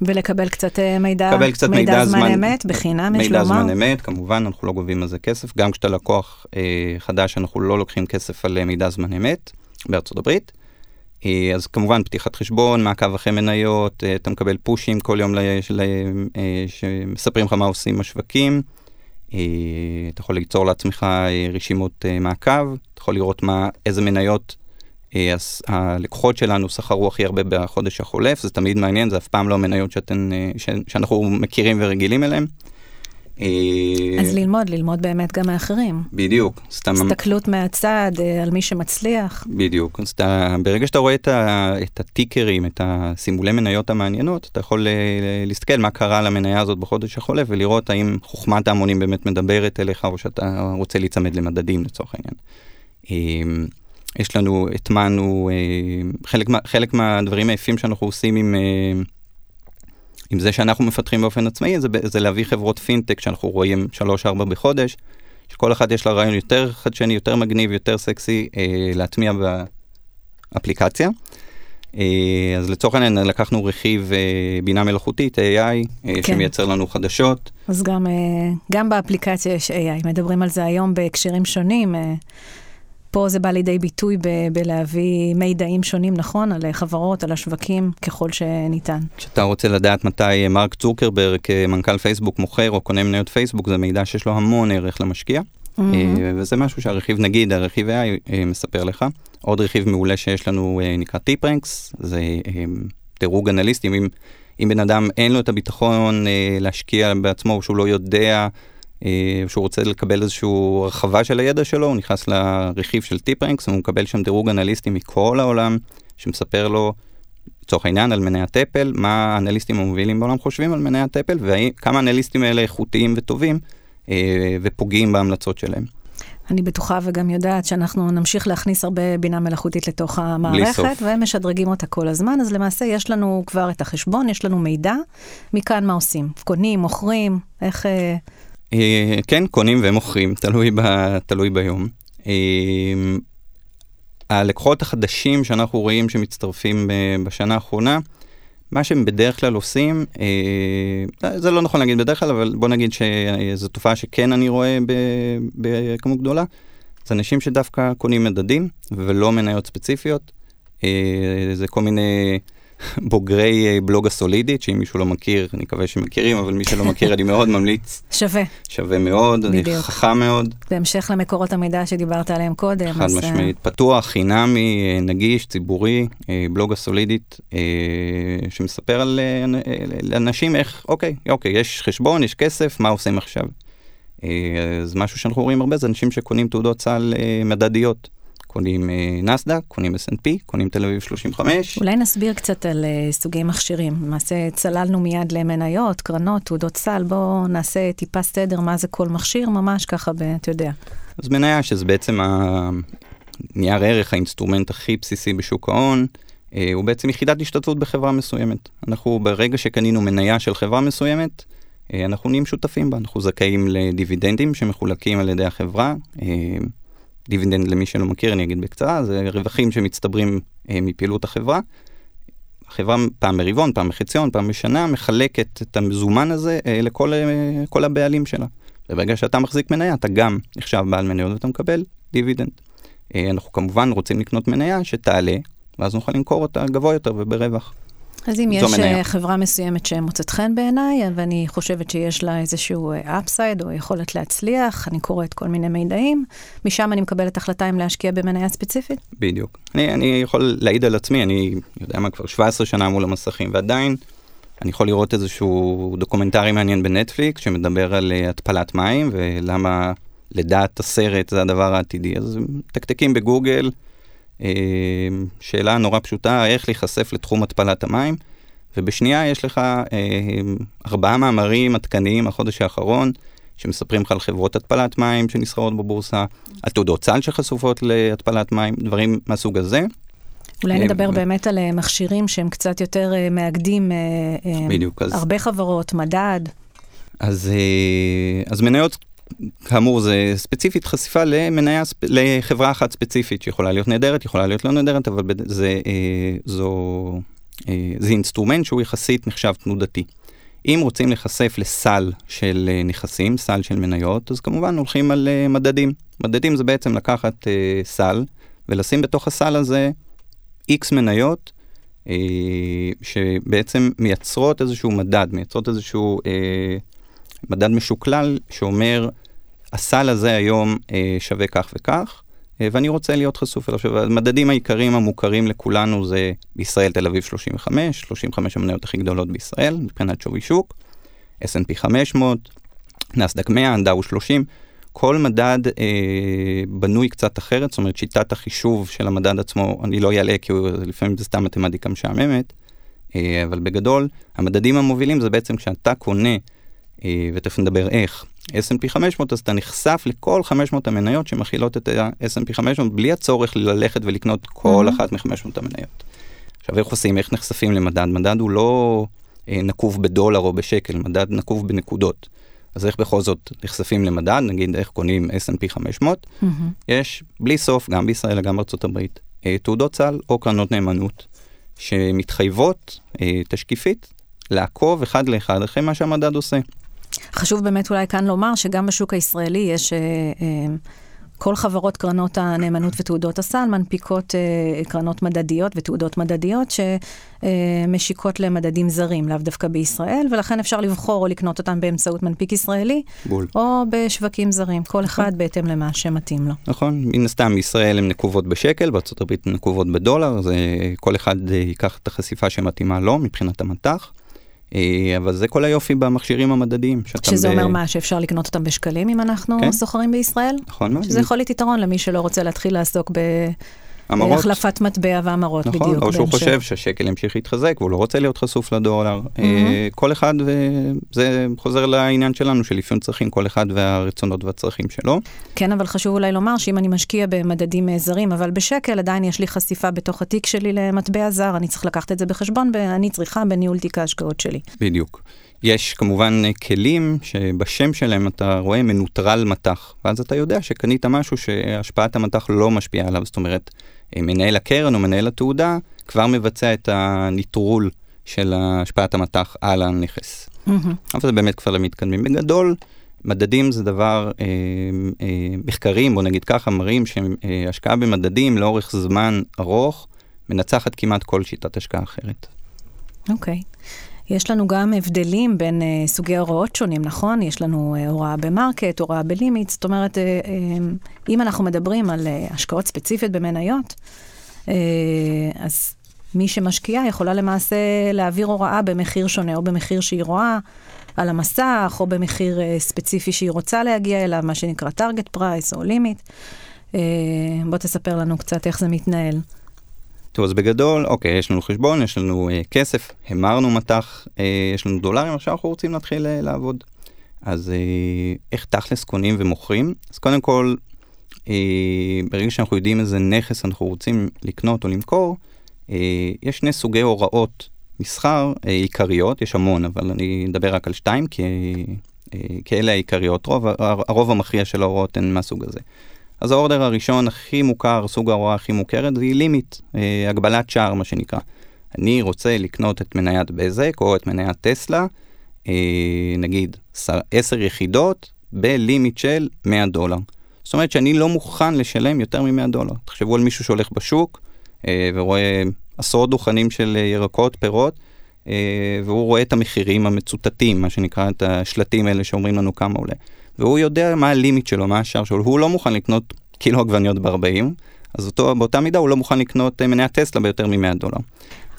ולקבל קצת אה, מידע, קצת מידע, מידע זמן, זמן אמת, בחינם, יש לומר. מידע זמן אמת, כמובן, אנחנו לא גובים על זה כסף. גם כשאתה לקוח אה, חדש, אנחנו לא לוקחים כסף על אה, מידע זמן אמת בארצות הברית. אה, אז כמובן, פתיחת חשבון, מעקב אחרי מניות, אה, אתה מקבל פושים כל יום אה, שמספרים לך מה עושים השווקים. אתה יכול ליצור לעצמך רשימות מעקב, אתה יכול לראות מה, איזה מניות הלקוחות שלנו שכרו הכי הרבה בחודש החולף, זה תמיד מעניין, זה אף פעם לא המניות שאתן, שאנחנו מכירים ורגילים אליהן. אה, אז ללמוד, ללמוד באמת גם מאחרים. בדיוק. סתם... הסתכלות מהצד על מי שמצליח. בדיוק. אז אתה, ברגע שאתה רואה את, ה, את הטיקרים, את הסימולי מניות המעניינות, אתה יכול להסתכל מה קרה למניה הזאת בחודש החולף ולראות האם חוכמת ההמונים באמת מדברת אליך או שאתה רוצה להיצמד למדדים לצורך העניין. יש לנו, הטמענו, אה, חלק, חלק מהדברים היפים שאנחנו עושים עם, אה, עם זה שאנחנו מפתחים באופן עצמאי, זה, זה להביא חברות פינטק שאנחנו רואים 3-4 בחודש, שכל אחת יש לה רעיון יותר חדשני, יותר מגניב, יותר סקסי, אה, להטמיע באפליקציה. אה, אז לצורך העניין לקחנו רכיב אה, בינה מלאכותית, AI, אה, כן. שמייצר לנו חדשות. אז גם, אה, גם באפליקציה יש AI, מדברים על זה היום בהקשרים שונים. אה. פה זה בא לידי ביטוי ב- בלהביא מידעים שונים, נכון? על חברות, על השווקים, ככל שניתן. כשאתה רוצה לדעת מתי מרק צוקרברג, מנכ"ל פייסבוק, מוכר או קונה מניות פייסבוק, זה מידע שיש לו המון ערך למשקיע. Mm-hmm. וזה משהו שהרכיב, נגיד, הרכיב AI אה, מספר לך. עוד רכיב מעולה שיש לנו אה, נקרא טיפרנקס, זה דירוג אנליסטים. אם, אם בן אדם אין לו את הביטחון להשקיע בעצמו, שהוא לא יודע אה, שהוא רוצה לקבל איזושהי הרחבה של הידע שלו, הוא נכנס לרכיב של טיפרנקס, הוא מקבל שם דירוג אנליסטי מכל העולם, שמספר לו, לצורך העניין, על מניית אפל, מה האנליסטים המובילים בעולם חושבים על מניית אפל, וכמה האנליסטים האלה איכותיים וטובים, אה, ופוגעים בהמלצות שלהם. אני בטוחה וגם יודעת שאנחנו נמשיך להכניס הרבה בינה מלאכותית לתוך המערכת, ומשדרגים אותה כל הזמן, אז למעשה יש לנו כבר את החשבון, יש לנו מידע, מכאן מה עושים? קונים, מוכרים, איך... אה, אה, כן, קונים ומוכרים, תלוי, ב, תלוי ביום. אה, הלקוחות החדשים שאנחנו רואים שמצטרפים בשנה האחרונה, מה שהם בדרך כלל עושים, אה, זה לא נכון להגיד בדרך כלל, אבל בוא נגיד שזו תופעה שכן אני רואה בכמות גדולה, זה אנשים שדווקא קונים מדדים ולא מניות ספציפיות. אה, זה כל מיני בוגרי אה, בלוג הסולידית, שאם מישהו לא מכיר, אני מקווה שמכירים, אבל מי שלא מכיר, אני מאוד ממליץ. שווה. שווה מאוד, בדיוק. חכם מאוד. בהמשך למקורות המידע שדיברת עליהם קודם. חד אז... משמעית, פתוח, חינמי, אה, נגיש, ציבורי, בלוג הסולידית, שמספר על אנשים איך, אוקיי, אוקיי, יש חשבון, יש כסף, מה עושים עכשיו? אז משהו שאנחנו רואים הרבה זה אנשים שקונים תעודות סל מדדיות. קונים אה, נסדק, קונים S&P, קונים תל אביב 35. אולי נסביר קצת על uh, סוגי מכשירים. למעשה צללנו מיד למניות, קרנות, תעודות סל, בואו נעשה טיפה סדר מה זה כל מכשיר, ממש ככה, אתה יודע. אז מניה, שזה בעצם הנייר ערך, ה instrument הכי בסיסי בשוק ההון, אה, הוא בעצם יחידת השתתפות בחברה מסוימת. אנחנו ברגע שקנינו מניה של חברה מסוימת, אנחנו נהיים שותפים בה, אנחנו זכאים לדיבידנדים שמחולקים על ידי החברה. דיבידנד למי שלא מכיר, אני אגיד בקצרה, זה רווחים שמצטברים אה, מפעילות החברה. החברה פעם ברבעון, פעם בחציון, פעם בשנה, מחלקת את המזומן הזה אה, לכל אה, הבעלים שלה. וברגע שאתה מחזיק מניה, אתה גם נחשב בעל מניות ואתה מקבל דיבידנד. אה, אנחנו כמובן רוצים לקנות מניה שתעלה, ואז נוכל למכור אותה גבוה יותר וברווח. אז אם יש מניה. אה, חברה מסוימת שמוצאת חן בעיניי, ואני חושבת שיש לה איזשהו אפסייד אה, או יכולת להצליח, אני קוראת כל מיני מידעים, משם אני מקבלת החלטה אם להשקיע במניה ספציפית? בדיוק. אני, אני יכול להעיד על עצמי, אני יודע מה, כבר 17 שנה מול המסכים, ועדיין אני יכול לראות איזשהו דוקומנטרי מעניין בנטפליקס, שמדבר על אה, התפלת מים, ולמה לדעת הסרט זה הדבר העתידי. אז מתקתקים בגוגל. אה, שאלה נורא פשוטה, איך להיחשף לתחום התפלת המים, ובשנייה יש לך אה, ארבעה מאמרים עדכניים החודש האחרון, שמספרים לך על חברות התפלת מים שנסחרות בבורסה, על תעודות סל שחשופות להתפלת מים, דברים מהסוג הזה. אולי אה, נדבר באמת על מכשירים שהם קצת יותר מאגדים בדיוק, הרבה אז... חברות, מדד. אז, אז מניות כאמור, זה ספציפית חשיפה למניה, לחברה אחת ספציפית, שיכולה להיות נהדרת, יכולה להיות לא נהדרת, אבל זה, אה, זו, אה, זה instrument שהוא יחסית נחשב תנודתי. אם רוצים להיחשף לסל של אה, נכסים, סל של מניות, אז כמובן הולכים על מדדים. מדדים זה בעצם לקחת סל ולשים בתוך הסל הזה איקס מניות, שבעצם מייצרות איזשהו מדד, מייצרות איזשהו מדד משוקלל שאומר, הסל הזה היום אה, שווה כך וכך, אה, ואני רוצה להיות חשוף אליו. עכשיו, המדדים העיקריים המוכרים לכולנו זה בישראל תל אביב 35, 35 המניות הכי גדולות בישראל מבחינת שווי שוק, S&P 500, נסדק 100, דאו 30. כל מדד אה, בנוי קצת אחרת, זאת אומרת שיטת החישוב של המדד עצמו, אני לא אעלה כי הוא, לפעמים זה סתם מתמטיקה משעממת, אה, אבל בגדול, המדדים המובילים זה בעצם כשאתה קונה ותכף נדבר איך, S&P 500, אז אתה נחשף לכל 500 המניות שמכילות את ה-S&P 500 בלי הצורך ללכת ולקנות כל mm-hmm. אחת מ-500 המניות. עכשיו איך עושים, איך נחשפים למדד? מדד הוא לא אה, נקוב בדולר או בשקל, מדד נקוב בנקודות. אז איך בכל זאת נחשפים למדד, נגיד איך קונים S&P 500, mm-hmm. יש בלי סוף, גם בישראל וגם בארצות הברית, אה, תעודות סל או קרנות נאמנות, שמתחייבות אה, תשקיפית לעקוב אחד לאחד אחרי מה שהמדד עושה. חשוב באמת אולי כאן לומר שגם בשוק הישראלי יש... אה, אה, כל חברות קרנות הנאמנות ותעודות הסל מנפיקות אה, קרנות מדדיות ותעודות מדדיות שמשיקות למדדים זרים, לאו דווקא בישראל, ולכן אפשר לבחור או לקנות אותם באמצעות מנפיק ישראלי, בול. או בשווקים זרים, כל נכון. אחד בהתאם למה שמתאים לו. נכון, מן הסתם בישראל הן נקובות בשקל, בארה"ב הן נקובות בדולר, זה כל אחד ייקח את החשיפה שמתאימה לו מבחינת המטח. אה, אבל זה כל היופי במכשירים המדדיים. שזה ב... אומר מה, שאפשר לקנות אותם בשקלים אם אנחנו כן. סוחרים בישראל? נכון מאוד. שזה יכול להיות יתרון למי שלא רוצה להתחיל לעסוק המרות. החלפת מטבע והמרות נכון, בדיוק. או שהוא בהמשך. חושב שהשקל ימשיך להתחזק והוא לא רוצה להיות חשוף לדולר. Mm-hmm. אה, כל אחד, וזה חוזר לעניין שלנו של אפיון צרכים, כל אחד והרצונות והצרכים שלו. כן, אבל חשוב אולי לומר שאם אני משקיע במדדים אה, זרים, אבל בשקל עדיין יש לי חשיפה בתוך התיק שלי למטבע זר, אני צריך לקחת את זה בחשבון, ואני צריכה בניהול תיק ההשקעות שלי. בדיוק. יש כמובן אה, כלים שבשם שלהם אתה רואה מנוטרל מטח, ואז אתה יודע שקנית משהו שהשפעת המטח לא משפיעה עליו, זאת אומרת, מנהל הקרן או מנהל התעודה כבר מבצע את הניטרול של השפעת המט"ח על הנכס. מהמם. אבל זה באמת כבר למתקדמים. בגדול, מדדים זה דבר, אה, אה, מחקרים, בוא נגיד ככה, מראים שהשקעה במדדים לאורך זמן ארוך מנצחת כמעט כל שיטת השקעה אחרת. אוקיי. יש לנו גם הבדלים בין אה, סוגי הוראות שונים, נכון? יש לנו אה, הוראה ב market, הוראה ב limit, זאת אומרת, אה, אה, אם אנחנו מדברים על אה, השקעות ספציפיות במניות, uh, אז מי שמשקיעה יכולה למעשה להעביר הוראה במחיר שונה, או במחיר שהיא רואה על המסך, או במחיר uh, ספציפי שהיא רוצה להגיע אליו, מה שנקרא target price או לימיט. Uh, בוא תספר לנו קצת איך זה מתנהל. טוב, אז בגדול, אוקיי, יש לנו חשבון, יש לנו אה, כסף, המרנו מטח, אה, יש לנו דולרים, עכשיו אנחנו רוצים להתחיל אה, לעבוד. אז אה, איך תכלס קונים ומוכרים? אז קודם כל, אה, ברגע שאנחנו יודעים איזה נכס אנחנו רוצים לקנות או למכור, אה, יש שני סוגי הוראות מסחר אה, עיקריות, יש המון, אבל אני אדבר רק על שתיים, כי, אה, כי אלה העיקריות, רוב, הרוב המכריע של ההוראות הן מהסוג הזה. אז האורדר הראשון הכי מוכר, סוג ההוראה הכי מוכרת, זה לימיט, אה, הגבלת שער מה שנקרא. אני רוצה לקנות את מניית בזק או את מניית טסלה, אה, נגיד 10 יחידות, בלימיט של 100 דולר. זאת אומרת שאני לא מוכן לשלם יותר מ-100 דולר. תחשבו על מישהו שהולך בשוק אה, ורואה עשרות דוכנים של ירקות, פירות, והוא רואה את המחירים המצוטטים, מה שנקרא, את השלטים האלה שאומרים לנו כמה עולה. והוא יודע מה הלימיט שלו, מה השער שלו, הוא לא מוכן לקנות קילו עגבניות ב-40, אז אותו, באותה מידה הוא לא מוכן לקנות אה, מניית טסלה ביותר מ-100 דולר.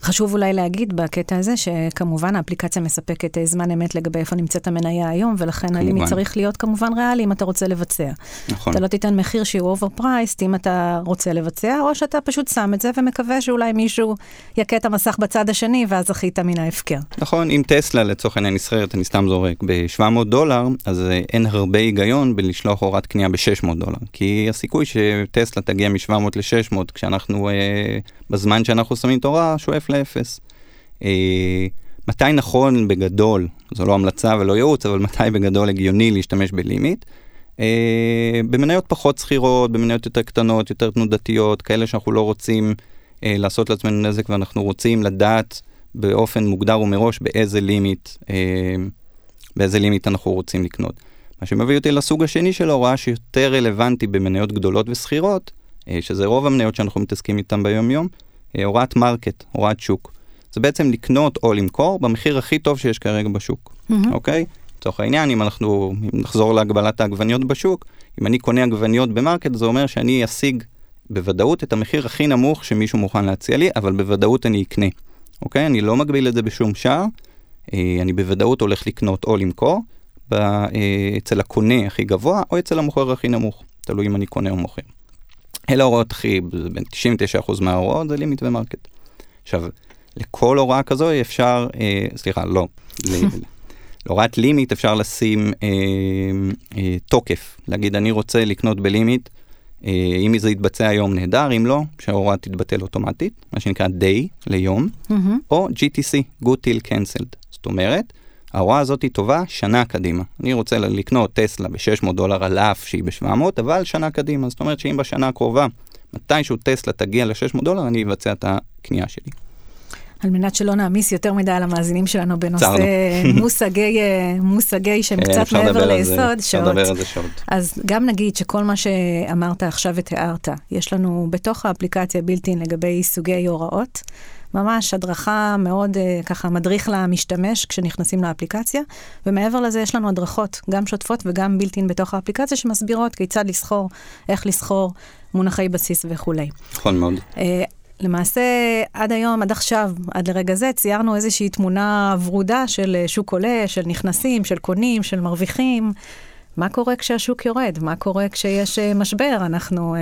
חשוב אולי להגיד בקטע הזה שכמובן האפליקציה מספקת אה, זמן אמת לגבי איפה נמצאת המניה היום, ולכן הלימיט צריך להיות כמובן ריאלי אם אתה רוצה לבצע. נכון. אתה לא תיתן מחיר שהוא overpriced אם אתה רוצה לבצע, או שאתה פשוט שם את זה ומקווה שאולי מישהו יכה את המסך בצד השני ואז זכית מן ההפקר. נכון, אם טסלה לצורך העניין נסחרת, אני סתם זורק, ב-700 דולר, אז אה, אין הרבה היגיון בלשלוח הוראת קנייה ב-600 דולר. כי הסיכוי שטסלה תגיע מ-700 ל-600 כשאנחנו, אה, בזמן שאנחנו שמים את ההוראה, שואף לאפס. אה, מתי נכון בגדול, זו לא המלצה ולא ייעוץ, אבל מתי בגדול הגיוני להשתמש ב limit? אה, במניות פחות סחירות, במניות יותר קטנות, יותר תנודתיות, כאלה שאנחנו לא רוצים אה, לעשות לעצמנו נזק ואנחנו רוצים לדעת באופן מוגדר ומראש באיזה limit, אה, באיזה limit אנחנו רוצים לקנות. מה שמביא אותי לסוג השני של ההוראה שיותר רלוונטי במניות גדולות וסחירות, אה, שזה רוב המניות שאנחנו מתעסקים איתן ביום יום, אה, הוראת market, הוראת שוק. זה בעצם לקנות או למכור במחיר הכי טוב שיש כרגע בשוק, מהמם. אוקיי? לצורך העניין, אם אנחנו אם נחזור להגבלת העגבניות בשוק, אם אני קונה עגבניות במרקט, זה אומר שאני אשיג בוודאות את המחיר הכי נמוך שמישהו מוכן להציע לי, אבל בוודאות אני אקנה, אוקיי? אני לא מגביל את זה בשום שער, אה, אני בוודאות הולך לקנות או למכור, אה, אצל הקונה הכי גבוה או אצל המוכר הכי נמוך, תלוי אם אני קונה או מוכר. אלה ההוראות הכי, בין 99% מההוראות זה limit ו market. עכשיו, לכל הוראה כזו אפשר, אה, סליחה, לא, להוראת limit אפשר לשים אה, אה, תוקף, להגיד אני רוצה לקנות ב limit, אה, אם זה יתבצע היום נהדר, אם לא, שההוראה תתבטל אוטומטית, מה שנקרא day ליום, מהמם. או GTC, good till cancelled. זאת אומרת, ההוראה הזאת היא טובה שנה קדימה. אני רוצה לקנות טסלה ב-600 דולר על אף שהיא ב-700, אבל שנה קדימה. זאת אומרת שאם בשנה הקרובה, מתישהו טסלה תגיע ל-600 דולר, אני אבצע את הקנייה שלי. על מנת שלא נעמיס יותר מדי על המאזינים שלנו בנושא. מושגי, אה, מושגי שהם כן, קצת אפשר מעבר ליסוד, אפשר שעות. לדבר על זה שעות. אז גם נגיד שכל מה שאמרת עכשיו ותיארת, יש לנו בתוך האפליקציה בילטין לגבי סוגי הוראות, ממש הדרכה מאוד uh, ככה מדריך למשתמש כשנכנסים לאפליקציה, ומעבר לזה יש לנו הדרכות, גם שוטפות וגם בילטין בתוך האפליקציה, שמסבירות כיצד לסחור, איך לסחור, מונחי בסיס וכולי. נכון מאוד. Uh, למעשה, עד היום, עד עכשיו, עד לרגע זה, ציירנו איזושהי תמונה ורודה של אה, שוק עולה, של נכנסים, של קונים, של מרוויחים. מה קורה כשהשוק יורד? מה קורה כשיש משבר? אנחנו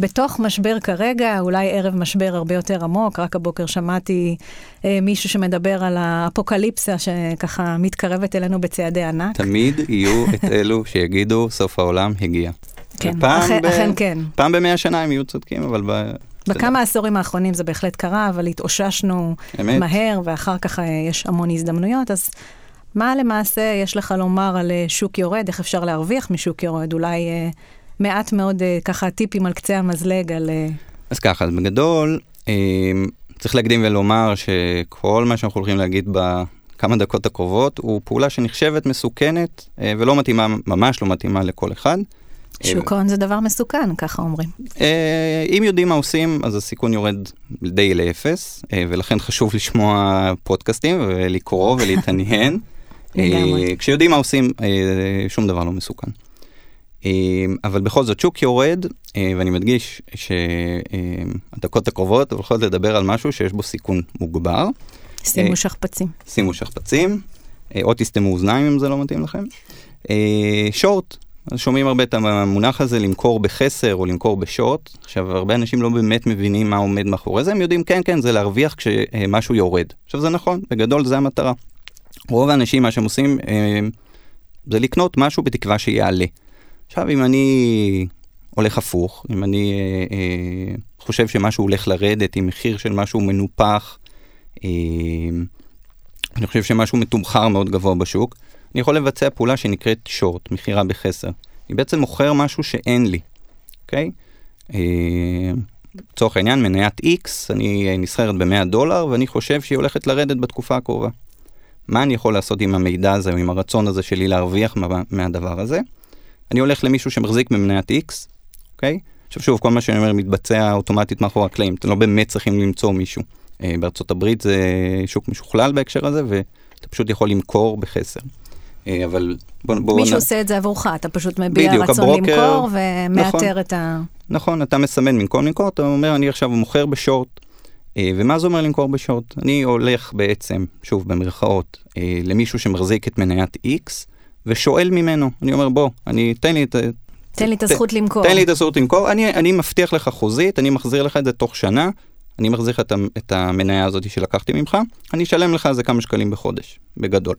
בתוך משבר כרגע, אולי ערב משבר הרבה יותר עמוק, רק הבוקר שמעתי אה, מישהו שמדבר על האפוקליפסה שככה מתקרבת אלינו בצעדי ענק. תמיד יהיו את אלו שיגידו, סוף העולם הגיע. כן, אכן, ב- אכן כן. פעם במאה שנה הם יהיו צודקים, אבל ב... בכמה העשורים האחרונים זה בהחלט קרה, אבל התאוששנו אמת. מהר, ואחר כך אה, יש המון הזדמנויות, אז מה למעשה יש לך לומר על אה, שוק יורד? איך אפשר להרוויח משוק יורד? אולי אה, מעט מאוד אה, ככה טיפים על קצה המזלג על... אה, אז ככה, אז בגדול, אה, צריך להקדים ולומר שכל מה שאנחנו הולכים להגיד בכמה דקות הקרובות, הוא פעולה שנחשבת מסוכנת ולא מתאימה, ממש לא מתאימה לכל אחד. שוק ההון זה דבר מסוכן, ככה אומרים. אם יודעים מה עושים, אז הסיכון יורד די לאפס, ולכן חשוב לשמוע פודקאסטים ולקרוא ולהתעניין. כשיודעים מה עושים, שום דבר לא מסוכן. אה, אבל בכל זאת, שוק יורד, אה, ואני מדגיש שהדקות הקרובות הולכות לדבר על משהו שיש בו סיכון מוגבר. שימו אה, שכפ"צים. שימו שכפ"צים, אה, או תסתמו אוזניים אם זה לא מתאים לכם. אה, שורט, אז שומעים הרבה את המונח הזה למכור בחסר או למכור בשורט. עכשיו, הרבה אנשים לא באמת מבינים מה עומד מאחורי זה, הם יודעים, כן, כן, זה להרוויח כשמשהו יורד. עכשיו, זה נכון, בגדול זה המטרה. רוב האנשים, מה שהם עושים, אה, זה לקנות משהו בתקווה שיעלה. עכשיו, אם אני הולך הפוך, אם אני אה, אה, חושב שמשהו הולך לרדת עם מחיר של משהו מנופח, אה, אני חושב שמשהו מתומחר מאוד גבוה בשוק, אני יכול לבצע פעולה שנקראת שורט, מכירה בחסר. אני בעצם מוכר משהו שאין לי, אוקיי? אה, לצורך העניין, מניית X, אני אה, נסחרת ב-100 דולר, ואני חושב שהיא הולכת לרדת בתקופה הקרובה. מה אני יכול לעשות עם המידע הזה, או עם הרצון הזה שלי להרוויח מה, מהדבר הזה? אני הולך למישהו שמחזיק במניית X, אוקיי? עכשיו שוב, כל מה שאני אומר מתבצע אוטומטית מאחורי הקלעים, אתם לא באמת צריכים למצוא מישהו. אה, בארצות הברית זה שוק משוכלל בהקשר הזה, ואתה פשוט יכול למכור בחסר. אה, אבל בוא, בוא מישהו נ... עושה את זה עבורך, אתה פשוט מביע בדיוק, רצון הברוקר- למכור ומאתר נכון. את ה... נכון, אתה מסמן במקום למכור, אתה אומר, אני עכשיו מוכר בשורט. אה, ומה זה אומר למכור בשורט? אני הולך בעצם, שוב במרכאות, למישהו שמחזיק את מניית X, ושואל ממנו, אני אומר, בוא, אני, תן לי את, תן לי את הזכות למכור. תן לי את הזכות למכור, אני, אני מבטיח לך חוזית, אני מחזיר לך את זה תוך שנה, אני מחזיר לך את, את המניה הזאת שלקחתי ממך, אני אשלם לך על זה כמה שקלים בחודש, בגדול.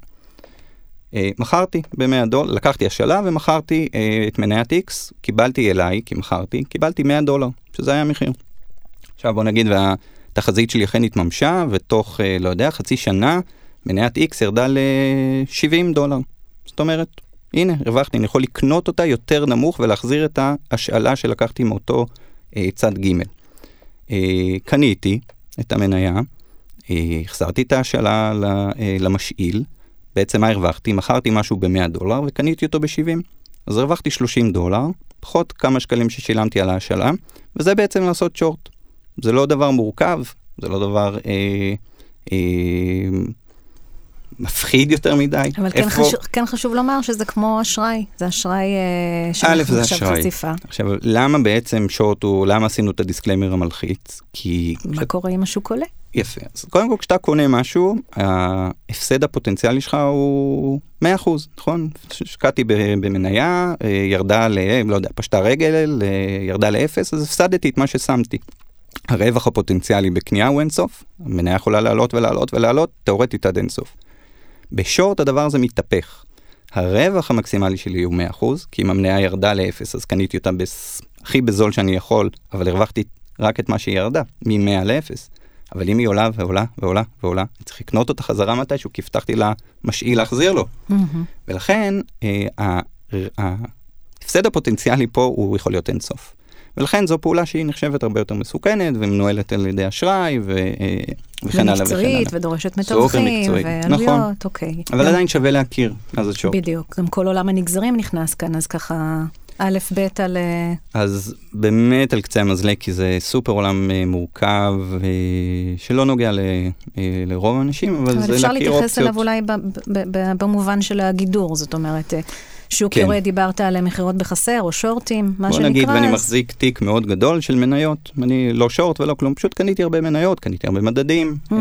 אה, מכרתי ב-100 דולר, לקחתי השאלה ומכרתי אה, את מניית X, קיבלתי אליי, כי מכרתי, קיבלתי 100 דולר, שזה היה המחיר. עכשיו בוא נגיד והתחזית שלי אכן התממשה, ותוך, אה, לא יודע, חצי שנה, מניית X ירדה ל-70 דולר. זאת אומרת, הנה, הרווחתי, אני יכול לקנות אותה יותר נמוך ולהחזיר את ההשאלה שלקחתי מאותו אה, צד ג'. אה, קניתי את המניה, אה, החזרתי את ההשאלה ל- אה, למשאיל, בעצם מה הרווחתי? מכרתי משהו ב-100 דולר וקניתי אותו ב-70. אז הרווחתי 30 דולר, פחות כמה שקלים ששילמתי על ההשאלה, וזה בעצם לעשות שורט. זה לא דבר מורכב, זה לא דבר אה, אה, מפחיד יותר מדי. אבל כן, איפה- חשוב, כן חשוב לומר שזה כמו אשראי, זה אשראי אה, שאנחנו עכשיו אשראי. חשיפה. עכשיו, למה בעצם שורט הוא, למה עשינו את ה disclaimer המלחיץ? כי... מה קורה אם השוק עולה? יפה. אז קודם כל, כשאתה קונה משהו, ההפסד הפוטנציאלי שלך הוא 100%, נכון? השקעתי במניה, אה, ירדה ל... לא יודע, פשטה רגל, ירדה לאפס, אז הפסדתי את מה ששמתי. הרווח הפוטנציאלי בקנייה הוא אינסוף, המניה יכולה לעלות ולעלות ולעלות, תאורטית עד אינסוף. בשורט הדבר הזה מתהפך. הרווח המקסימלי שלי הוא 100%, כי אם המניה ירדה לאפס, אז קניתי אותה בס... הכי בזול שאני יכול, אבל הרווחתי רק את מה שהיא ירדה, מ-100 ל-0. אבל אם היא עולה ועולה ועולה ועולה, אני צריך לקנות אותה חזרה מתישהו, כי הבטחתי למשאיל להחזיר לו. מהמם. ולכן אה, ההפסד הפוטנציאלי פה הוא יכול להיות אינסוף. ולכן זו פעולה שהיא נחשבת הרבה יותר מסוכנת ומנוהלת על ידי אשראי ו, אה, וכן הלאה וכן הלאה. ומקצועית, ודורשת מתווכים, ועלויות, נכון. אוקיי. אבל גם- עדיין שווה להכיר מה זה שורט. בדיוק, גם כל עולם הנגזרים נכנס כאן, אז ככה, א', ב', על... אה, אז באמת על קצה המזלג, כי זה סופר עולם אה, מורכב, אה, שלא נוגע ל, אה, לרוב האנשים, אבל, אבל זה אפשר להכיר להתייחס אופציות. אליו אולי ב- ב- ב- במובן של הגידור, זאת אומרת, אה, שוק כן. יורד, דיברת על מכירות בחסר, או שורטים, מה בוא שנקרא. נגיד, ואני אז- מחזיק תיק מאוד גדול של מניות, אני לא שורט ולא כלום, פשוט קניתי הרבה מניות, קניתי הרבה מדדים. אה,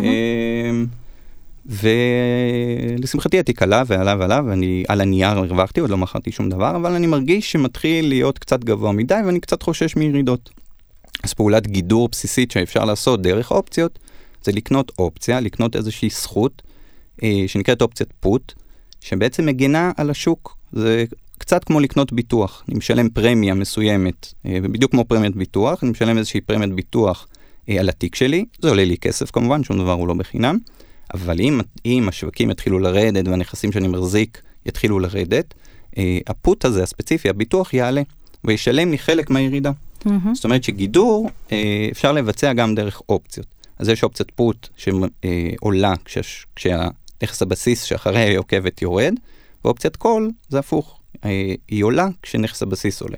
ולשמחתי התיק עלה ועלה ועלה, ואני על הנייר הרווחתי, עוד לא מכרתי שום דבר, אבל אני מרגיש שמתחיל להיות קצת גבוה מדי, ואני קצת חושש מירידות. אז פעולת גידור בסיסית שאפשר לעשות דרך אופציות, זה לקנות אופציה, לקנות איזושהי זכות, אה, שנקראת אופציית פוט, שבעצם מגינה על השוק. זה קצת כמו לקנות ביטוח. אני משלם פרמיה מסוימת, אה, ובדיוק כמו פרמיית ביטוח, אני משלם איזושהי פרמיית ביטוח אה, על התיק שלי, זה עולה לי כסף כמובן, שום דבר הוא לא בחינם, אבל אם, אם השווקים יתחילו לרדת והנכסים שאני מחזיק יתחילו לרדת, אה, הפוט הזה הספציפי, הביטוח יעלה, וישלם לי חלק מהירידה. Mm-hmm. זאת אומרת שגידור אה, אפשר לבצע גם דרך אופציות. אז יש אופציית פוט שעולה כשה, כשהנכס הבסיס שאחריה היא עוקבת יורד, ואופציית קול זה הפוך, היא עולה כשנכס הבסיס עולה.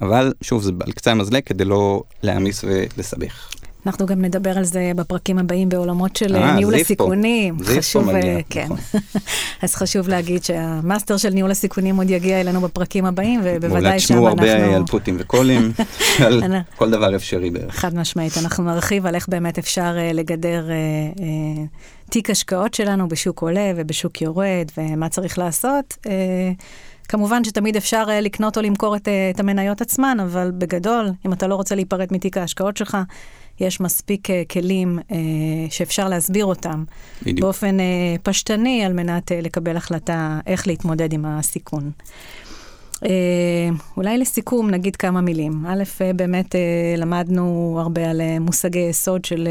אבל שוב, זה על קצה המזלג כדי לא להעמיס ולסבך. אנחנו גם נדבר על זה בפרקים הבאים בעולמות של אה, אה, ניהול הסיכונים. זה חשוב, פה מגיע, כן. נכון. אז חשוב להגיד שהמאסטר של ניהול הסיכונים עוד יגיע אלינו בפרקים הבאים, ובוודאי שם אנחנו... אולי תשמעו הרבה על פוטים וקולים, על כל דבר אפשרי בערך. חד משמעית, אנחנו נרחיב על איך באמת אפשר לגדר uh, uh, תיק השקעות שלנו בשוק עולה ובשוק יורד, ומה צריך לעשות. Uh, כמובן שתמיד אפשר uh, לקנות או למכור את, uh, את המניות עצמן, אבל בגדול, אם אתה לא רוצה להיפרד מתיק ההשקעות שלך, יש מספיק כלים שאפשר להסביר אותם בדיוק. באופן פשטני על מנת לקבל החלטה איך להתמודד עם הסיכון. אולי לסיכום נגיד כמה מילים. א', באמת למדנו הרבה על מושגי יסוד של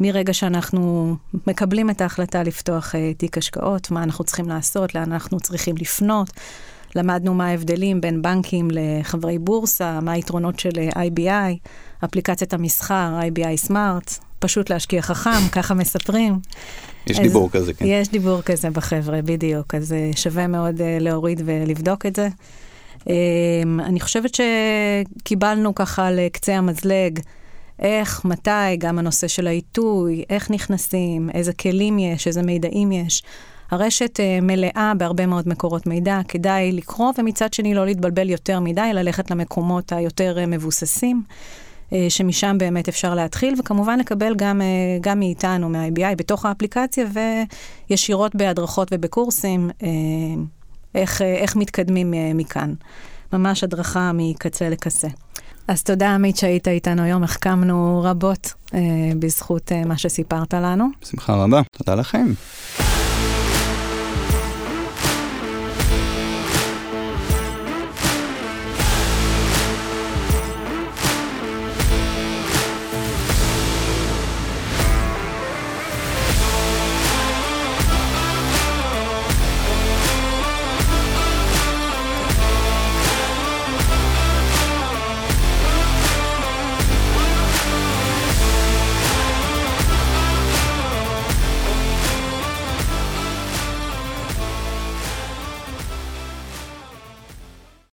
מרגע שאנחנו מקבלים את ההחלטה לפתוח uh, תיק השקעות, מה אנחנו צריכים לעשות, לאן אנחנו צריכים לפנות. למדנו מה ההבדלים בין בנקים לחברי בורסה, מה היתרונות של IBI, אפליקציית המסחר, IBI סמארט, פשוט להשקיע חכם, ככה מספרים. יש אז דיבור כזה, כן. יש דיבור כזה בחבר'ה, בדיוק, אז אה, שווה מאוד אה, להוריד ולבדוק את זה. אני חושבת שקיבלנו ככה לקצה המזלג, איך, מתי, גם הנושא של העיתוי, איך נכנסים, איזה כלים יש, איזה מידעים יש. הרשת uh, מלאה בהרבה מאוד מקורות מידע, כדאי לקרוא, ומצד שני לא להתבלבל יותר מדי, ללכת למקומות היותר uh, מבוססים. uh, שמשם באמת אפשר להתחיל, וכמובן לקבל גם, גם מאיתנו, מה-IBI, בתוך האפליקציה, וישירות בהדרכות ובקורסים, איך, איך מתקדמים מכאן. ממש הדרכה מקצה לקצה. אז תודה עמית שהיית איתנו היום, החכמנו רבות uh, בזכות uh, מה שסיפרת לנו. בשמחה רבה, תודה לכם.